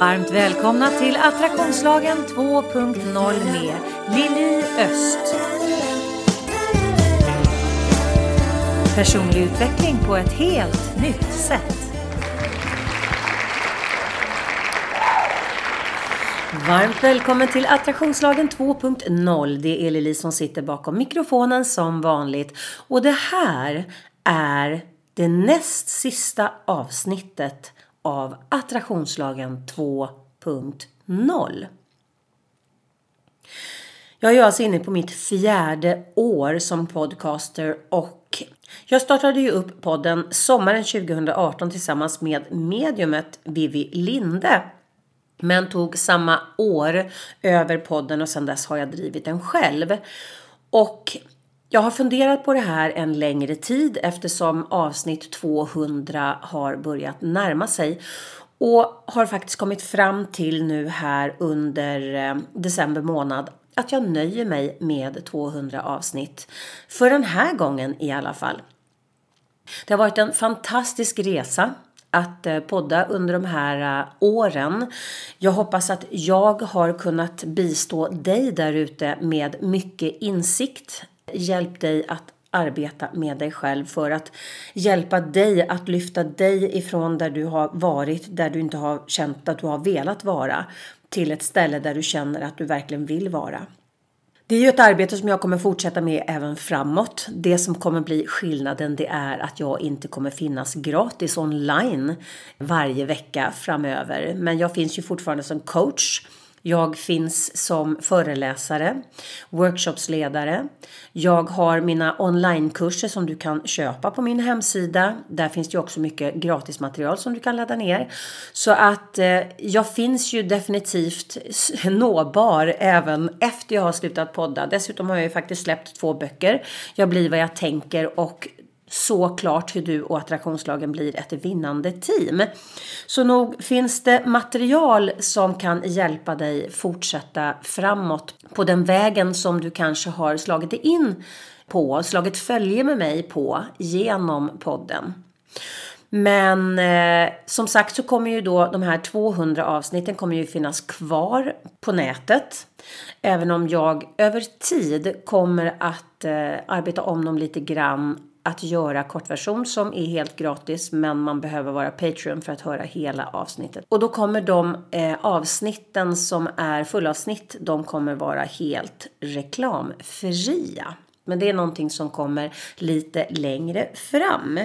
Varmt välkomna till Attraktionslagen 2.0 med Lili Öst. Personlig utveckling på ett helt nytt sätt. Varmt välkommen till Attraktionslagen 2.0. Det är Lili som sitter bakom mikrofonen som vanligt. Och det här är det näst sista avsnittet av Attraktionslagen 2.0. Jag är alltså inne på mitt fjärde år som podcaster och jag startade ju upp podden sommaren 2018 tillsammans med mediumet Vivi Linde. Men tog samma år över podden och sedan dess har jag drivit den själv. Och jag har funderat på det här en längre tid eftersom avsnitt 200 har börjat närma sig. Och har faktiskt kommit fram till nu här under eh, december månad att jag nöjer mig med 200 avsnitt. För den här gången i alla fall. Det har varit en fantastisk resa att eh, podda under de här eh, åren. Jag hoppas att jag har kunnat bistå dig där ute med mycket insikt hjälp dig att arbeta med dig själv för att hjälpa dig att lyfta dig ifrån där du har varit, där du inte har känt att du har velat vara till ett ställe där du känner att du verkligen vill vara. Det är ju ett arbete som jag kommer fortsätta med även framåt. Det som kommer bli skillnaden det är att jag inte kommer finnas gratis online varje vecka framöver. Men jag finns ju fortfarande som coach jag finns som föreläsare, workshopsledare. Jag har mina onlinekurser som du kan köpa på min hemsida. Där finns det också mycket gratismaterial som du kan ladda ner. Så att eh, jag finns ju definitivt nåbar även efter jag har slutat podda. Dessutom har jag ju faktiskt släppt två böcker. Jag blir vad jag tänker och såklart hur du och attraktionslagen blir ett vinnande team. Så nog finns det material som kan hjälpa dig fortsätta framåt på den vägen som du kanske har slagit dig in på, slagit följe med mig på genom podden. Men eh, som sagt så kommer ju då de här 200 avsnitten kommer ju finnas kvar på nätet. Även om jag över tid kommer att eh, arbeta om dem lite grann att göra kortversion som är helt gratis men man behöver vara Patreon för att höra hela avsnittet. Och då kommer de eh, avsnitten som är fullavsnitt, de kommer vara helt reklamfria. Men det är någonting som kommer lite längre fram.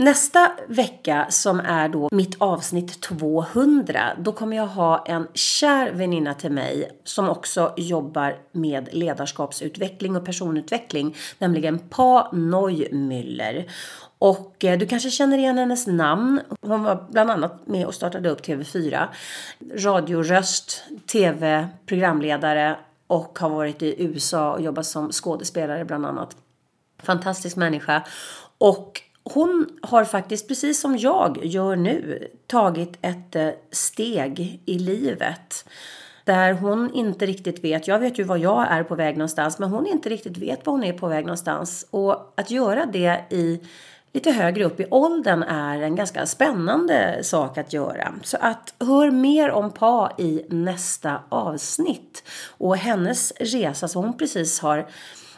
Nästa vecka som är då mitt avsnitt 200 då kommer jag ha en kär väninna till mig som också jobbar med ledarskapsutveckling och personutveckling nämligen Pa Neumüller. Och eh, du kanske känner igen hennes namn. Hon var bland annat med och startade upp TV4. Radioröst, TV-programledare och har varit i USA och jobbat som skådespelare bland annat. Fantastisk människa. Och hon har faktiskt, precis som jag gör nu, tagit ett eh, steg i livet. Där hon inte riktigt vet, jag vet ju var jag är på väg någonstans, men hon inte riktigt vet var hon är på väg någonstans. Och att göra det i lite högre upp i åldern är en ganska spännande sak att göra. Så att hör mer om Pa i nästa avsnitt och hennes resa som hon precis har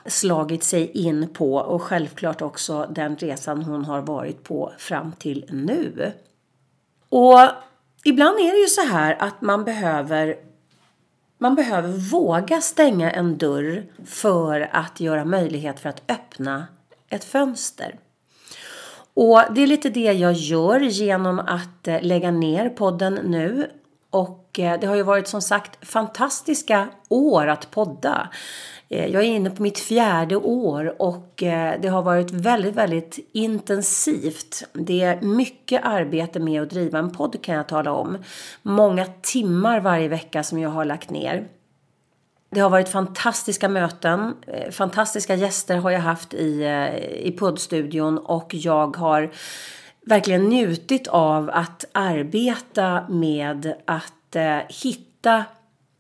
slagit sig in på och självklart också den resan hon har varit på fram till nu. Och ibland är det ju så här att man behöver man behöver våga stänga en dörr för att göra möjlighet för att öppna ett fönster. Och det är lite det jag gör genom att eh, lägga ner podden nu. Och eh, det har ju varit som sagt fantastiska år att podda. Eh, jag är inne på mitt fjärde år och eh, det har varit väldigt, väldigt intensivt. Det är mycket arbete med att driva en podd kan jag tala om. Många timmar varje vecka som jag har lagt ner. Det har varit fantastiska möten, fantastiska gäster har jag haft i, i poddstudion och jag har verkligen njutit av att arbeta med att eh, hitta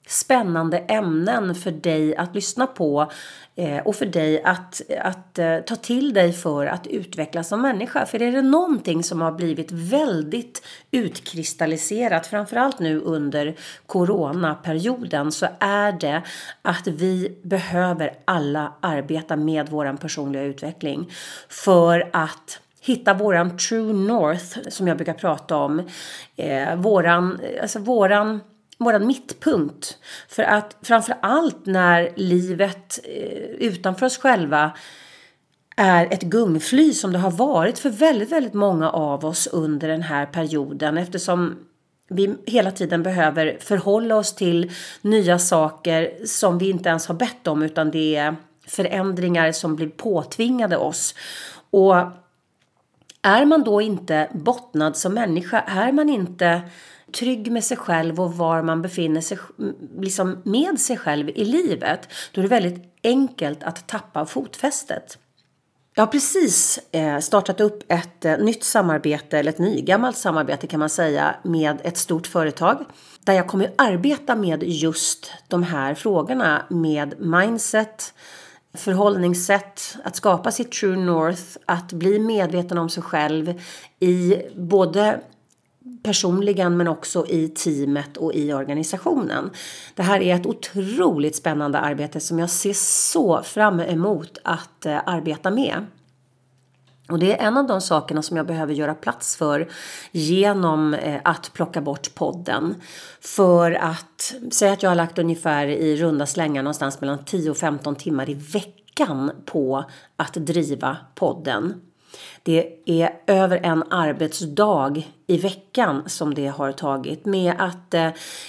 spännande ämnen för dig att lyssna på eh, och för dig att, att eh, ta till dig för att utvecklas som människa. För är det någonting som har blivit väldigt utkristalliserat, framförallt nu under coronaperioden, så är det att vi behöver alla arbeta med vår personliga utveckling för att hitta våran true north som jag brukar prata om. Eh, våran, alltså våran våran mittpunkt. För att framför allt när livet eh, utanför oss själva är ett gungfly som det har varit för väldigt, väldigt många av oss under den här perioden eftersom vi hela tiden behöver förhålla oss till nya saker som vi inte ens har bett om utan det är förändringar som blir påtvingade oss. Och är man då inte bottnad som människa, är man inte trygg med sig själv och var man befinner sig liksom med sig själv i livet, då är det väldigt enkelt att tappa fotfästet. Jag har precis eh, startat upp ett eh, nytt samarbete, eller ett nygammalt samarbete kan man säga, med ett stort företag. Där jag kommer arbeta med just de här frågorna med mindset, förhållningssätt, att skapa sitt true north, att bli medveten om sig själv i både personligen men också i teamet och i organisationen. Det här är ett otroligt spännande arbete som jag ser så fram emot att eh, arbeta med. Och det är en av de sakerna som jag behöver göra plats för genom eh, att plocka bort podden. För att säg att jag har lagt ungefär i runda slängar någonstans mellan 10 och 15 timmar i veckan på att driva podden. Det är över en arbetsdag i veckan som det har tagit med att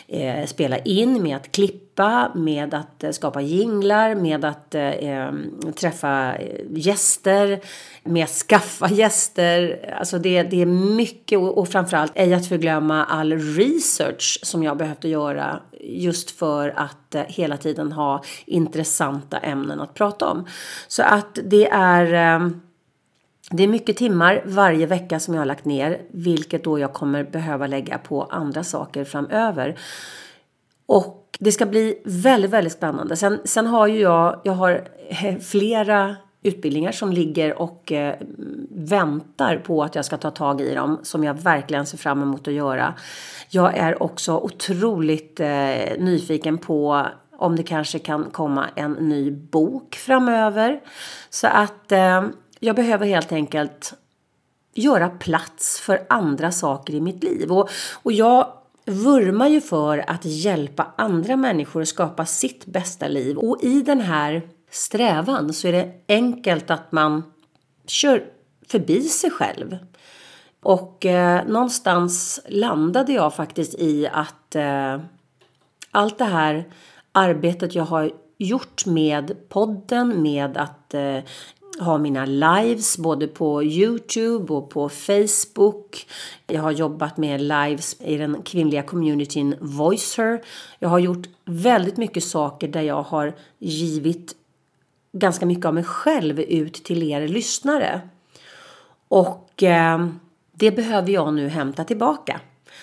eh, spela in, med att klippa, med att eh, skapa jinglar, med att eh, träffa eh, gäster, med att skaffa gäster. Alltså det, det är mycket och, och framförallt ej att förglömma all research som jag behövde göra just för att eh, hela tiden ha intressanta ämnen att prata om. Så att det är eh, det är mycket timmar varje vecka som jag har lagt ner, vilket då jag kommer behöva lägga på andra saker framöver. Och det ska bli väldigt, väldigt spännande. Sen, sen har ju jag, jag har eh, flera utbildningar som ligger och eh, väntar på att jag ska ta tag i dem som jag verkligen ser fram emot att göra. Jag är också otroligt eh, nyfiken på om det kanske kan komma en ny bok framöver. Så att eh, jag behöver helt enkelt göra plats för andra saker i mitt liv. Och, och jag vurmar ju för att hjälpa andra människor att skapa sitt bästa liv. Och i den här strävan så är det enkelt att man kör förbi sig själv. Och eh, någonstans landade jag faktiskt i att eh, allt det här arbetet jag har gjort med podden, med att eh, har mina lives både på Youtube och på Facebook. Jag har jobbat med lives i den kvinnliga communityn Voicer. Jag har gjort väldigt mycket saker där jag har givit ganska mycket av mig själv ut till er lyssnare. Och eh, det behöver jag nu hämta tillbaka.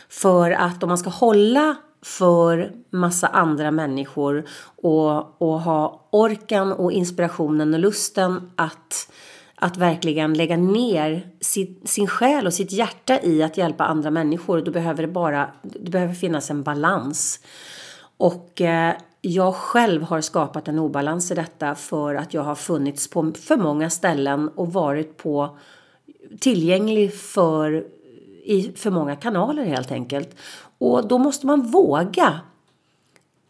För att om man ska hålla för massa andra människor och, och ha orken och inspirationen och lusten att, att verkligen lägga ner sin, sin själ och sitt hjärta i att hjälpa andra människor. Då behöver det bara det behöver finnas en balans. Och eh, jag själv har skapat en obalans i detta för att jag har funnits på för många ställen och varit på tillgänglig för i för många kanaler helt enkelt. Och då måste man våga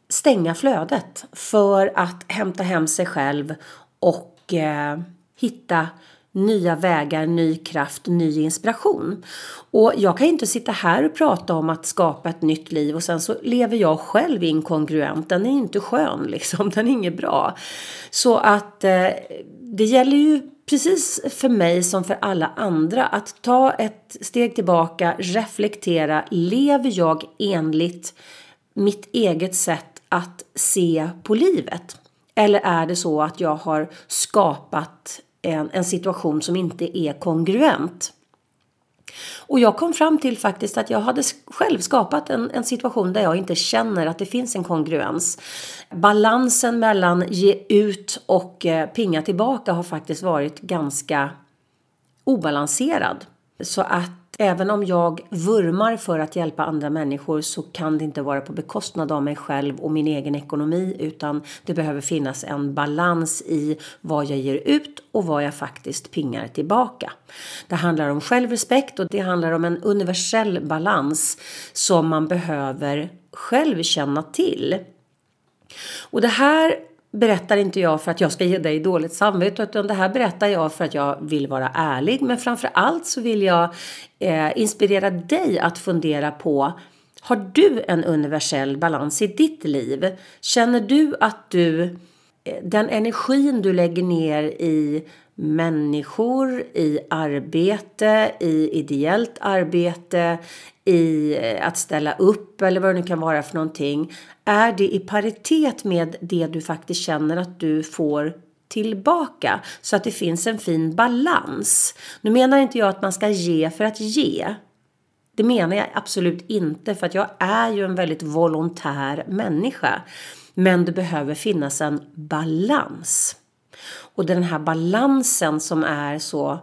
stänga flödet för att hämta hem sig själv och eh, hitta nya vägar, ny kraft, ny inspiration. Och jag kan inte sitta här och prata om att skapa ett nytt liv och sen så lever jag själv inkongruent. Den är inte skön liksom, den är inget bra. Så att eh, det gäller ju precis för mig som för alla andra att ta ett steg tillbaka, reflektera. Lever jag enligt mitt eget sätt att se på livet? Eller är det så att jag har skapat en, en situation som inte är kongruent? Och jag kom fram till faktiskt att jag hade själv skapat en, en situation där jag inte känner att det finns en kongruens. Balansen mellan ge ut och eh, pinga tillbaka har faktiskt varit ganska obalanserad. Så att även om jag vurmar för att hjälpa andra människor så kan det inte vara på bekostnad av mig själv och min egen ekonomi utan det behöver finnas en balans i vad jag ger ut och vad jag faktiskt pingar tillbaka. Det handlar om självrespekt och det handlar om en universell balans som man behöver själv känna till. Och det här berättar inte jag för att jag ska ge dig dåligt samvete utan det här berättar jag för att jag vill vara ärlig men framför allt så vill jag eh, inspirera dig att fundera på har du en universell balans i ditt liv? Känner du att du eh, den energin du lägger ner i människor, i arbete, i ideellt arbete, i eh, att ställa upp eller vad det nu kan vara för någonting. Är det i paritet med det du faktiskt känner att du får tillbaka så att det finns en fin balans. Nu menar inte jag att man ska ge för att ge. Det menar jag absolut inte för att jag är ju en väldigt volontär människa. Men det behöver finnas en balans. Och den här balansen som är så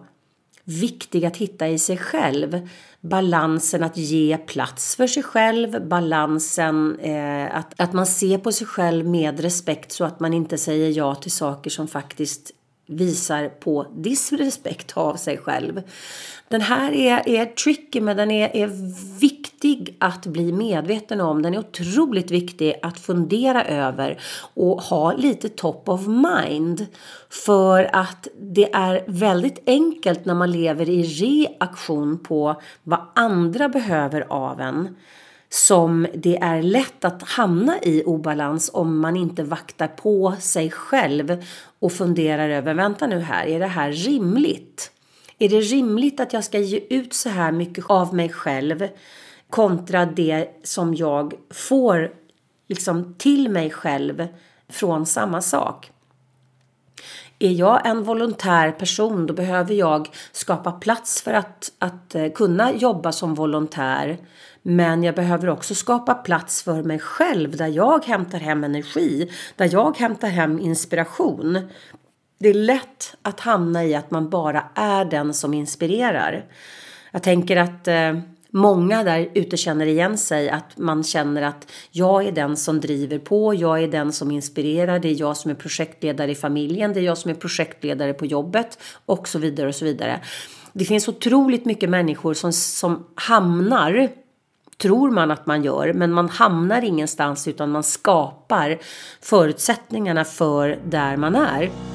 viktig att hitta i sig själv. Balansen att ge plats för sig själv, balansen eh, att, att man ser på sig själv med respekt så att man inte säger ja till saker som faktiskt visar på disrespekt av sig själv. Den här är, är tricky men den är, är viktig att bli medveten om. Den är otroligt viktig att fundera över och ha lite top of mind. För att det är väldigt enkelt när man lever i reaktion på vad andra behöver av en som det är lätt att hamna i obalans om man inte vaktar på sig själv och funderar över, vänta nu här, är det här rimligt? Är det rimligt att jag ska ge ut så här mycket av mig själv kontra det som jag får liksom till mig själv från samma sak? Är jag en volontär person då behöver jag skapa plats för att, att eh, kunna jobba som volontär. Men jag behöver också skapa plats för mig själv där jag hämtar hem energi, där jag hämtar hem inspiration. Det är lätt att hamna i att man bara är den som inspirerar. Jag tänker att eh, många där ute känner igen sig. Att man känner att jag är den som driver på, jag är den som inspirerar, det är jag som är projektledare i familjen, det är jag som är projektledare på jobbet och så vidare och så vidare. Det finns otroligt mycket människor som, som hamnar tror man att man gör, men man hamnar ingenstans utan man skapar förutsättningarna för där man är.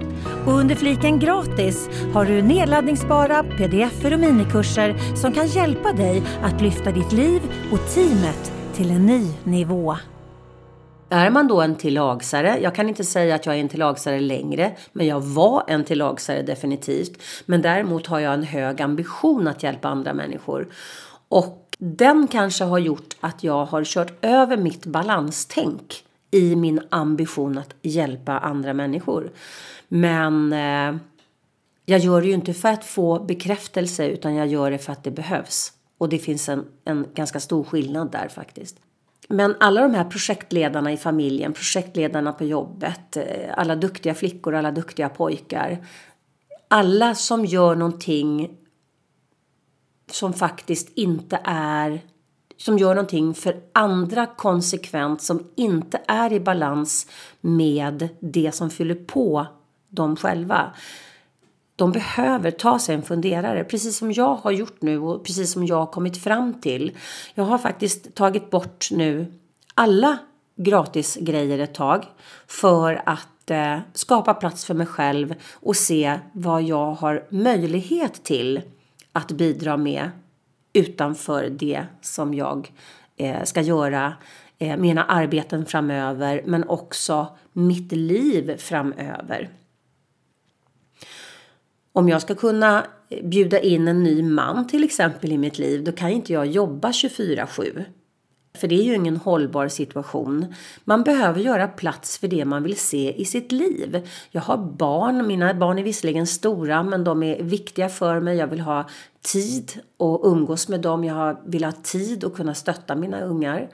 Och under fliken gratis har du nedladdningsbara pdf och minikurser som kan hjälpa dig att lyfta ditt liv och teamet till en ny nivå. Är man då en tillagsare, jag kan inte säga att jag är en tillagsare längre, men jag var en tillagsare definitivt. Men däremot har jag en hög ambition att hjälpa andra människor. Och den kanske har gjort att jag har kört över mitt balanstänk i min ambition att hjälpa andra människor. Men eh, jag gör det ju inte för att få bekräftelse utan jag gör det för att det behövs. Och det finns en, en ganska stor skillnad där faktiskt. Men alla de här projektledarna i familjen, projektledarna på jobbet, eh, alla duktiga flickor, alla duktiga pojkar. Alla som gör någonting som faktiskt inte är som gör någonting för andra konsekvent som inte är i balans med det som fyller på dem själva. De behöver ta sig en funderare, precis som jag har gjort nu och precis som jag har kommit fram till. Jag har faktiskt tagit bort nu alla gratisgrejer ett tag för att eh, skapa plats för mig själv och se vad jag har möjlighet till att bidra med utanför det som jag eh, ska göra eh, mina arbeten framöver men också mitt liv framöver. Om jag ska kunna eh, bjuda in en ny man till exempel i mitt liv då kan inte jag jobba 24-7. För det är ju ingen hållbar situation. Man behöver göra plats för det man vill se i sitt liv. Jag har barn, mina barn är visserligen stora men de är viktiga för mig. Jag vill ha tid att umgås med dem. Jag vill ha tid att kunna stötta mina ungar.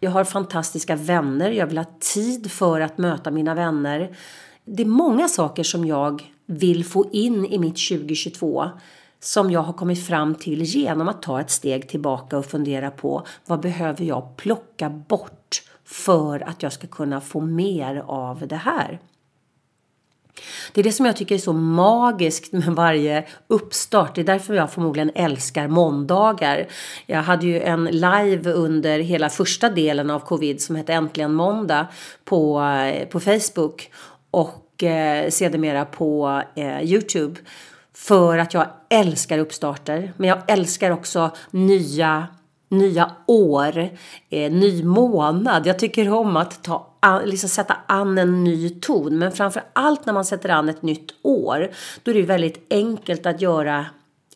Jag har fantastiska vänner. Jag vill ha tid för att möta mina vänner. Det är många saker som jag vill få in i mitt 2022 som jag har kommit fram till genom att ta ett steg tillbaka och fundera på vad behöver jag plocka bort för att jag ska kunna få mer av det här. Det är det som jag tycker är så magiskt med varje uppstart. Det är därför jag förmodligen älskar måndagar. Jag hade ju en live under hela första delen av covid som hette Äntligen måndag på, eh, på Facebook och eh, sedermera på eh, Youtube. För att jag älskar uppstarter. Men jag älskar också nya, nya år, eh, ny månad. Jag tycker om att ta liksom sätta an en ny ton. Men framför allt när man sätter an ett nytt år. Då är det väldigt enkelt att göra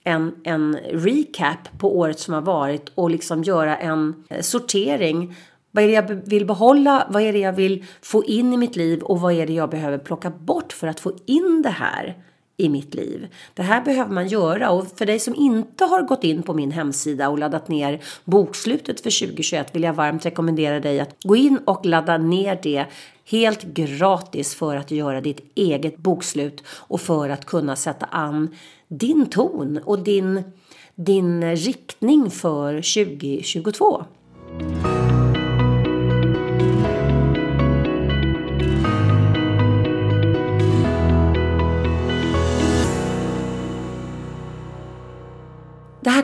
en, en recap på året som har varit och liksom göra en eh, sortering. Vad är det jag vill behålla? Vad är det jag vill få in i mitt liv? Och vad är det jag behöver plocka bort för att få in det här? i mitt liv. Det här behöver man göra och för dig som inte har gått in på min hemsida och laddat ner bokslutet för 2021 vill jag varmt rekommendera dig att gå in och ladda ner det helt gratis för att göra ditt eget bokslut och för att kunna sätta an din ton och din, din riktning för 2022.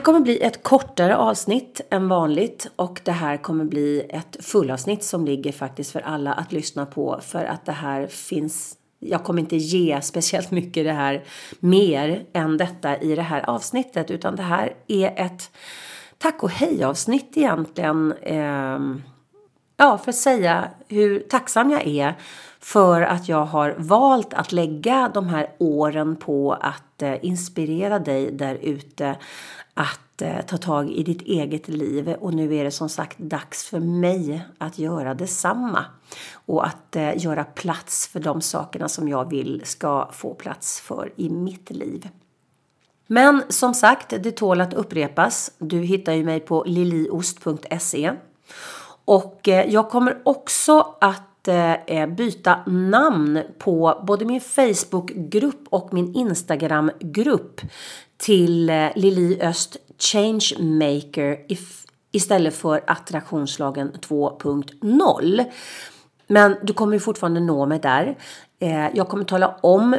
Kommer bli ett kortare avsnitt än vanligt och det här kommer bli ett fullavsnitt som ligger faktiskt för alla att lyssna på för att det här finns jag kommer inte ge speciellt mycket det här mer än detta i det här avsnittet utan det här är ett tack och hej avsnitt egentligen. Eh, ja, för att säga hur tacksam jag är för att jag har valt att lägga de här åren på att eh, inspirera dig där ute att eh, ta tag i ditt eget liv och nu är det som sagt dags för mig att göra detsamma och att eh, göra plats för de sakerna som jag vill ska få plats för i mitt liv. Men som sagt, det tål att upprepas. Du hittar ju mig på liliost.se och jag kommer också att Eh, eh, byta namn på både min Facebookgrupp och min Instagramgrupp till eh, Lili Öst Changemaker istället för Attraktionslagen 2.0. Men du kommer fortfarande nå mig där. Eh, jag kommer tala om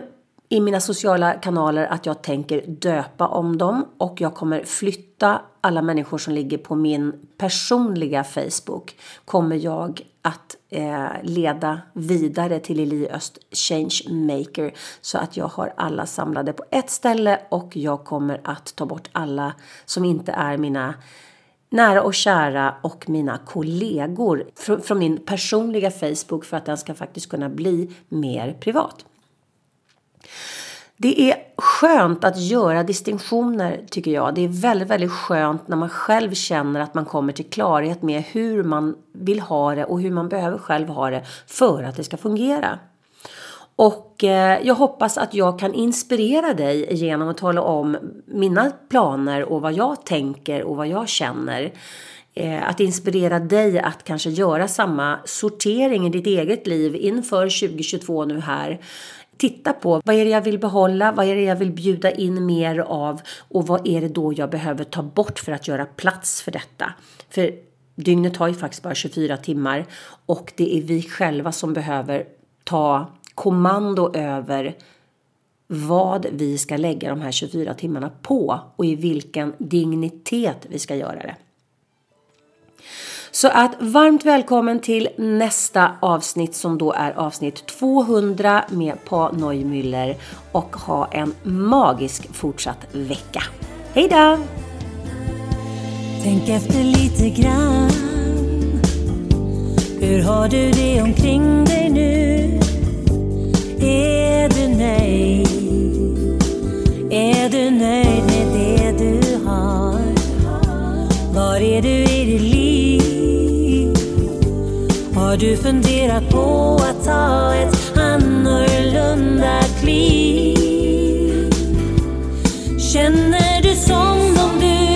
i mina sociala kanaler att jag tänker döpa om dem och jag kommer flytta alla människor som ligger på min personliga Facebook kommer jag att eh, leda vidare till Eli Öst Changemaker så att jag har alla samlade på ett ställe och jag kommer att ta bort alla som inte är mina nära och kära och mina kollegor från min personliga Facebook för att den ska faktiskt kunna bli mer privat. Det är skönt att göra distinktioner tycker jag. Det är väldigt, väldigt skönt när man själv känner att man kommer till klarhet med hur man vill ha det och hur man behöver själv ha det för att det ska fungera. Och eh, jag hoppas att jag kan inspirera dig genom att tala om mina planer och vad jag tänker och vad jag känner. Eh, att inspirera dig att kanske göra samma sortering i ditt eget liv inför 2022 nu här titta på vad är det jag vill behålla, vad är det jag vill bjuda in mer av och vad är det då jag behöver ta bort för att göra plats för detta. För dygnet har ju faktiskt bara 24 timmar och det är vi själva som behöver ta kommando över vad vi ska lägga de här 24 timmarna på och i vilken dignitet vi ska göra det. Så att varmt välkommen till nästa avsnitt som då är avsnitt 200 med Pa Neumüller och ha en magisk fortsatt vecka. Hej då! Tänk efter lite grann Hur har du det omkring dig nu? Är du nöjd? Är du nöjd med det du har? Var är du i ditt liv? Har du funderat på att ta ett annorlunda kliv? Känner du som om du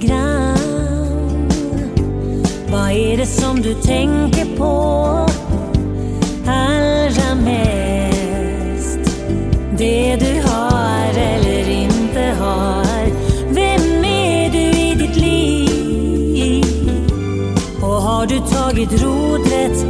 grann. Vad är det som du tänker på allra mest? Det du har eller inte har. Vem är du i ditt liv? Och har du tagit rodret